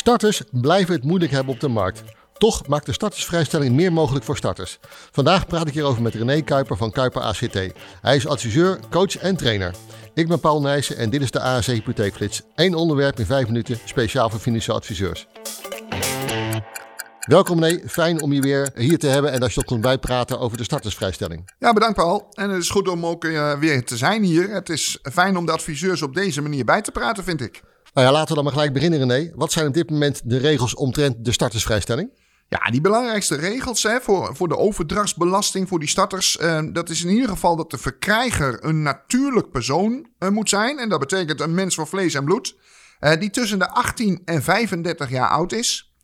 Starters blijven het moeilijk hebben op de markt. Toch maakt de startersvrijstelling meer mogelijk voor starters. Vandaag praat ik hierover met René Kuiper van Kuiper ACT. Hij is adviseur, coach en trainer. Ik ben Paul Nijssen en dit is de ASC Hypotheekflits. Eén onderwerp in vijf minuten, speciaal voor financiële adviseurs. Welkom René, fijn om je weer hier te hebben en dat je ook kunt bijpraten over de startersvrijstelling. Ja, bedankt Paul. En het is goed om ook uh, weer te zijn hier. Het is fijn om de adviseurs op deze manier bij te praten, vind ik. Nou ja, laten we dan maar gelijk beginnen René. Wat zijn op dit moment de regels omtrent de startersvrijstelling? Ja, die belangrijkste regels hè, voor, voor de overdrachtsbelasting voor die starters, uh, dat is in ieder geval dat de verkrijger een natuurlijk persoon uh, moet zijn. En dat betekent een mens van vlees en bloed, uh, die tussen de 18 en 35 jaar oud is.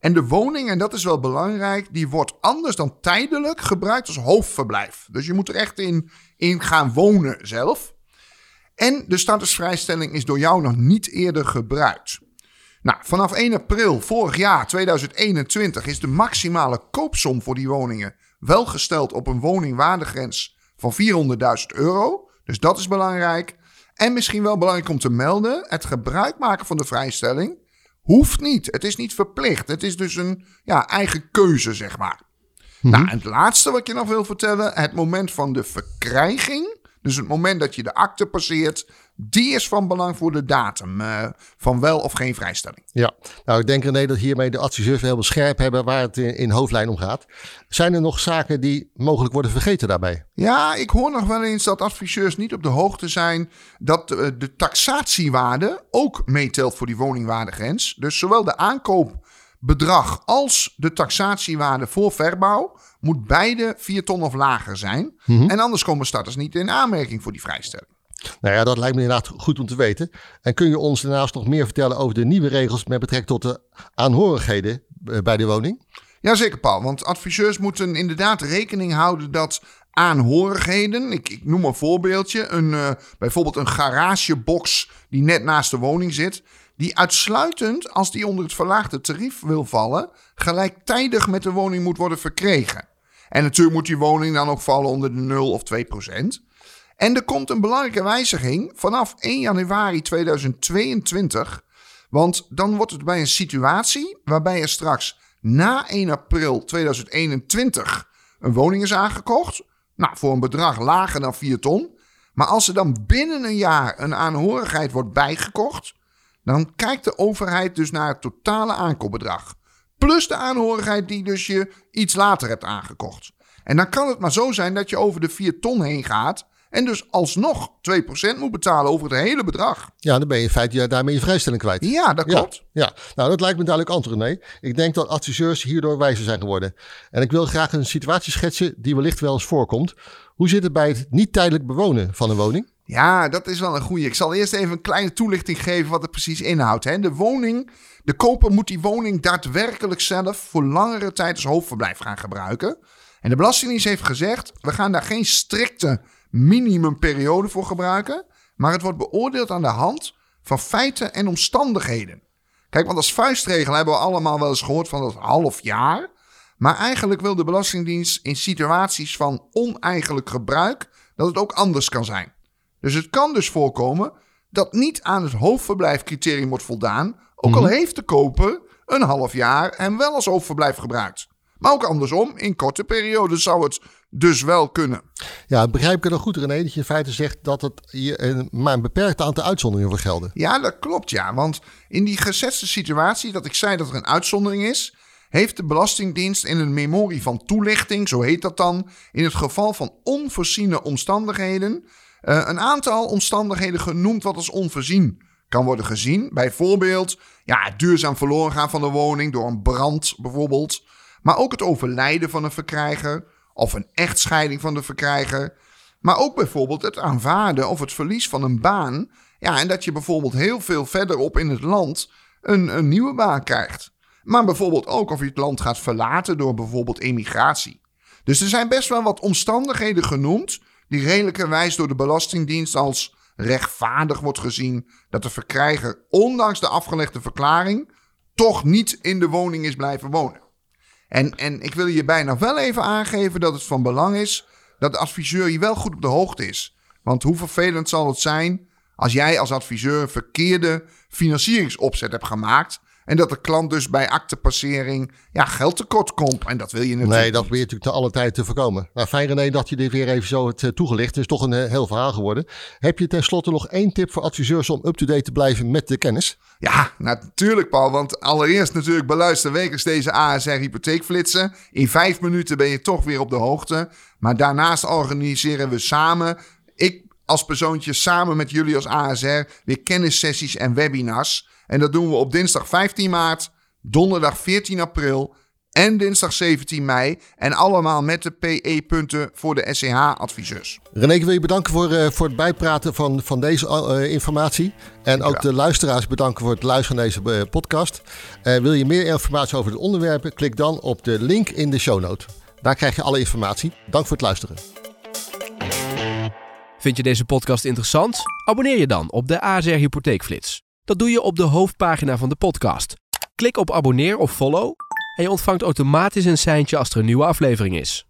En de woning, en dat is wel belangrijk, die wordt anders dan tijdelijk gebruikt als hoofdverblijf. Dus je moet er echt in, in gaan wonen zelf. En de startersvrijstelling is door jou nog niet eerder gebruikt. Nou, vanaf 1 april vorig jaar, 2021, is de maximale koopsom voor die woningen wel gesteld op een woningwaardegrens van 400.000 euro. Dus dat is belangrijk. En misschien wel belangrijk om te melden: het gebruik maken van de vrijstelling hoeft niet. Het is niet verplicht. Het is dus een ja, eigen keuze, zeg maar. Nou, en het laatste wat je nog wil vertellen: het moment van de verkrijging dus het moment dat je de akte passeert, die is van belang voor de datum uh, van wel of geen vrijstelling. Ja, nou ik denk René dat hiermee de adviseurs heel scherp hebben waar het in, in hoofdlijn om gaat. Zijn er nog zaken die mogelijk worden vergeten daarbij? Ja, ik hoor nog wel eens dat adviseurs niet op de hoogte zijn dat de, de taxatiewaarde ook meetelt voor die woningwaardegrens. Dus zowel de aankoopbedrag als de taxatiewaarde voor verbouw moet beide 4 ton of lager zijn. Mhm. En anders komen starters niet in aanmerking voor die vrijstelling. Nou ja, dat lijkt me inderdaad goed om te weten. En kun je ons daarnaast nog meer vertellen over de nieuwe regels met betrekking tot de aanhorigheden eh, bij de woning? Jazeker, Paul. Want adviseurs moeten inderdaad rekening houden dat aanhorigheden, ik, ik noem een voorbeeldje, een, uh, bijvoorbeeld een garagebox die net naast de woning zit, die uitsluitend als die onder het verlaagde tarief wil vallen, gelijktijdig met de woning moet worden verkregen. En natuurlijk moet die woning dan ook vallen onder de 0 of 2 procent. En er komt een belangrijke wijziging vanaf 1 januari 2022. Want dan wordt het bij een situatie waarbij er straks na 1 april 2021 een woning is aangekocht. Nou, voor een bedrag lager dan 4 ton. Maar als er dan binnen een jaar een aanhorigheid wordt bijgekocht, dan kijkt de overheid dus naar het totale aankoopbedrag. Plus de aanhorigheid die dus je iets later hebt aangekocht. En dan kan het maar zo zijn dat je over de 4 ton heen gaat. En dus alsnog 2% moet betalen over het hele bedrag. Ja, dan ben je in feite daarmee je vrijstelling kwijt. Ja, dat klopt. Ja, nou dat lijkt me duidelijk antwoord. Nee, ik denk dat adviseurs hierdoor wijzer zijn geworden. En ik wil graag een situatie schetsen die wellicht wel eens voorkomt. Hoe zit het bij het niet tijdelijk bewonen van een woning? Ja, dat is wel een goede. Ik zal eerst even een kleine toelichting geven wat het precies inhoudt. Hè. De woning, de koper moet die woning daadwerkelijk zelf voor langere tijd als hoofdverblijf gaan gebruiken. En de Belastingdienst heeft gezegd, we gaan daar geen strikte minimumperiode voor gebruiken. Maar het wordt beoordeeld aan de hand van feiten en omstandigheden. Kijk, want als vuistregel hebben we allemaal wel eens gehoord van dat half jaar. Maar eigenlijk wil de Belastingdienst in situaties van oneigenlijk gebruik dat het ook anders kan zijn. Dus het kan dus voorkomen dat niet aan het hoofdverblijfcriterium wordt voldaan, ook al mhm. heeft de koper een half jaar hem wel als hoofdverblijf gebruikt. Maar ook andersom, in korte periodes zou het dus wel kunnen. Ja, begrijp ik er dan goed, René, dat je in feite zegt dat het je maar een beperkt aantal uitzonderingen voor gelden? Ja, dat klopt, ja. Want in die gezette situatie dat ik zei dat er een uitzondering is, heeft de Belastingdienst in een memorie van toelichting, zo heet dat dan, in het geval van onvoorziene omstandigheden, uh, een aantal omstandigheden genoemd wat als onvoorzien kan worden gezien. Bijvoorbeeld ja, duurzaam verloren gaan van de woning door een brand bijvoorbeeld. Maar ook het overlijden van een verkrijger of een echtscheiding van de verkrijger. Maar ook bijvoorbeeld het aanvaarden of het verlies van een baan. Ja, en dat je bijvoorbeeld heel veel verderop in het land een, een nieuwe baan krijgt. Maar bijvoorbeeld ook of je het land gaat verlaten door bijvoorbeeld emigratie. Dus er zijn best wel wat omstandigheden genoemd die redelijkerwijs door de Belastingdienst als rechtvaardig wordt gezien dat de verkrijger, ondanks de afgelegde verklaring, toch niet in de woning is blijven wonen. En, en ik wil je bijna wel even aangeven dat het van belang is dat de adviseur je wel goed op de hoogte is. Want hoe vervelend zal het zijn als jij als adviseur een verkeerde financieringsopzet hebt gemaakt. En dat de klant dus bij actepassering ja, geld tekort komt. En dat wil je natuurlijk Nee, dat probeer je natuurlijk te alle tijd te voorkomen. Nou, fijn René dat je dit weer even zo hebt eh, toegelicht. Het is toch een eh, heel verhaal geworden. Heb je tenslotte nog één tip voor adviseurs om up-to-date te blijven met de kennis? Ja, natuurlijk Paul. Want allereerst natuurlijk beluister wekelijks deze ASR hypotheekflitsen. In vijf minuten ben je toch weer op de hoogte. Maar daarnaast organiseren we samen, ik als persoontje samen met jullie als ASR, weer kennissessies en webinars. En dat doen we op dinsdag 15 maart, donderdag 14 april en dinsdag 17 mei. En allemaal met de PE-punten voor de SCH-adviseurs. René, ik wil je bedanken voor, eh, voor het bijpraten van, van deze eh, informatie. En ook de luisteraars bedanken voor het luisteren naar deze eh, podcast. Eh, wil je meer informatie over de onderwerpen? Klik dan op de link in de show note. Daar krijg je alle informatie. Dank voor het luisteren. Vind je deze podcast interessant? Abonneer je dan op de ASR Hypotheekflits. Dat doe je op de hoofdpagina van de podcast. Klik op abonneer of follow en je ontvangt automatisch een seintje als er een nieuwe aflevering is.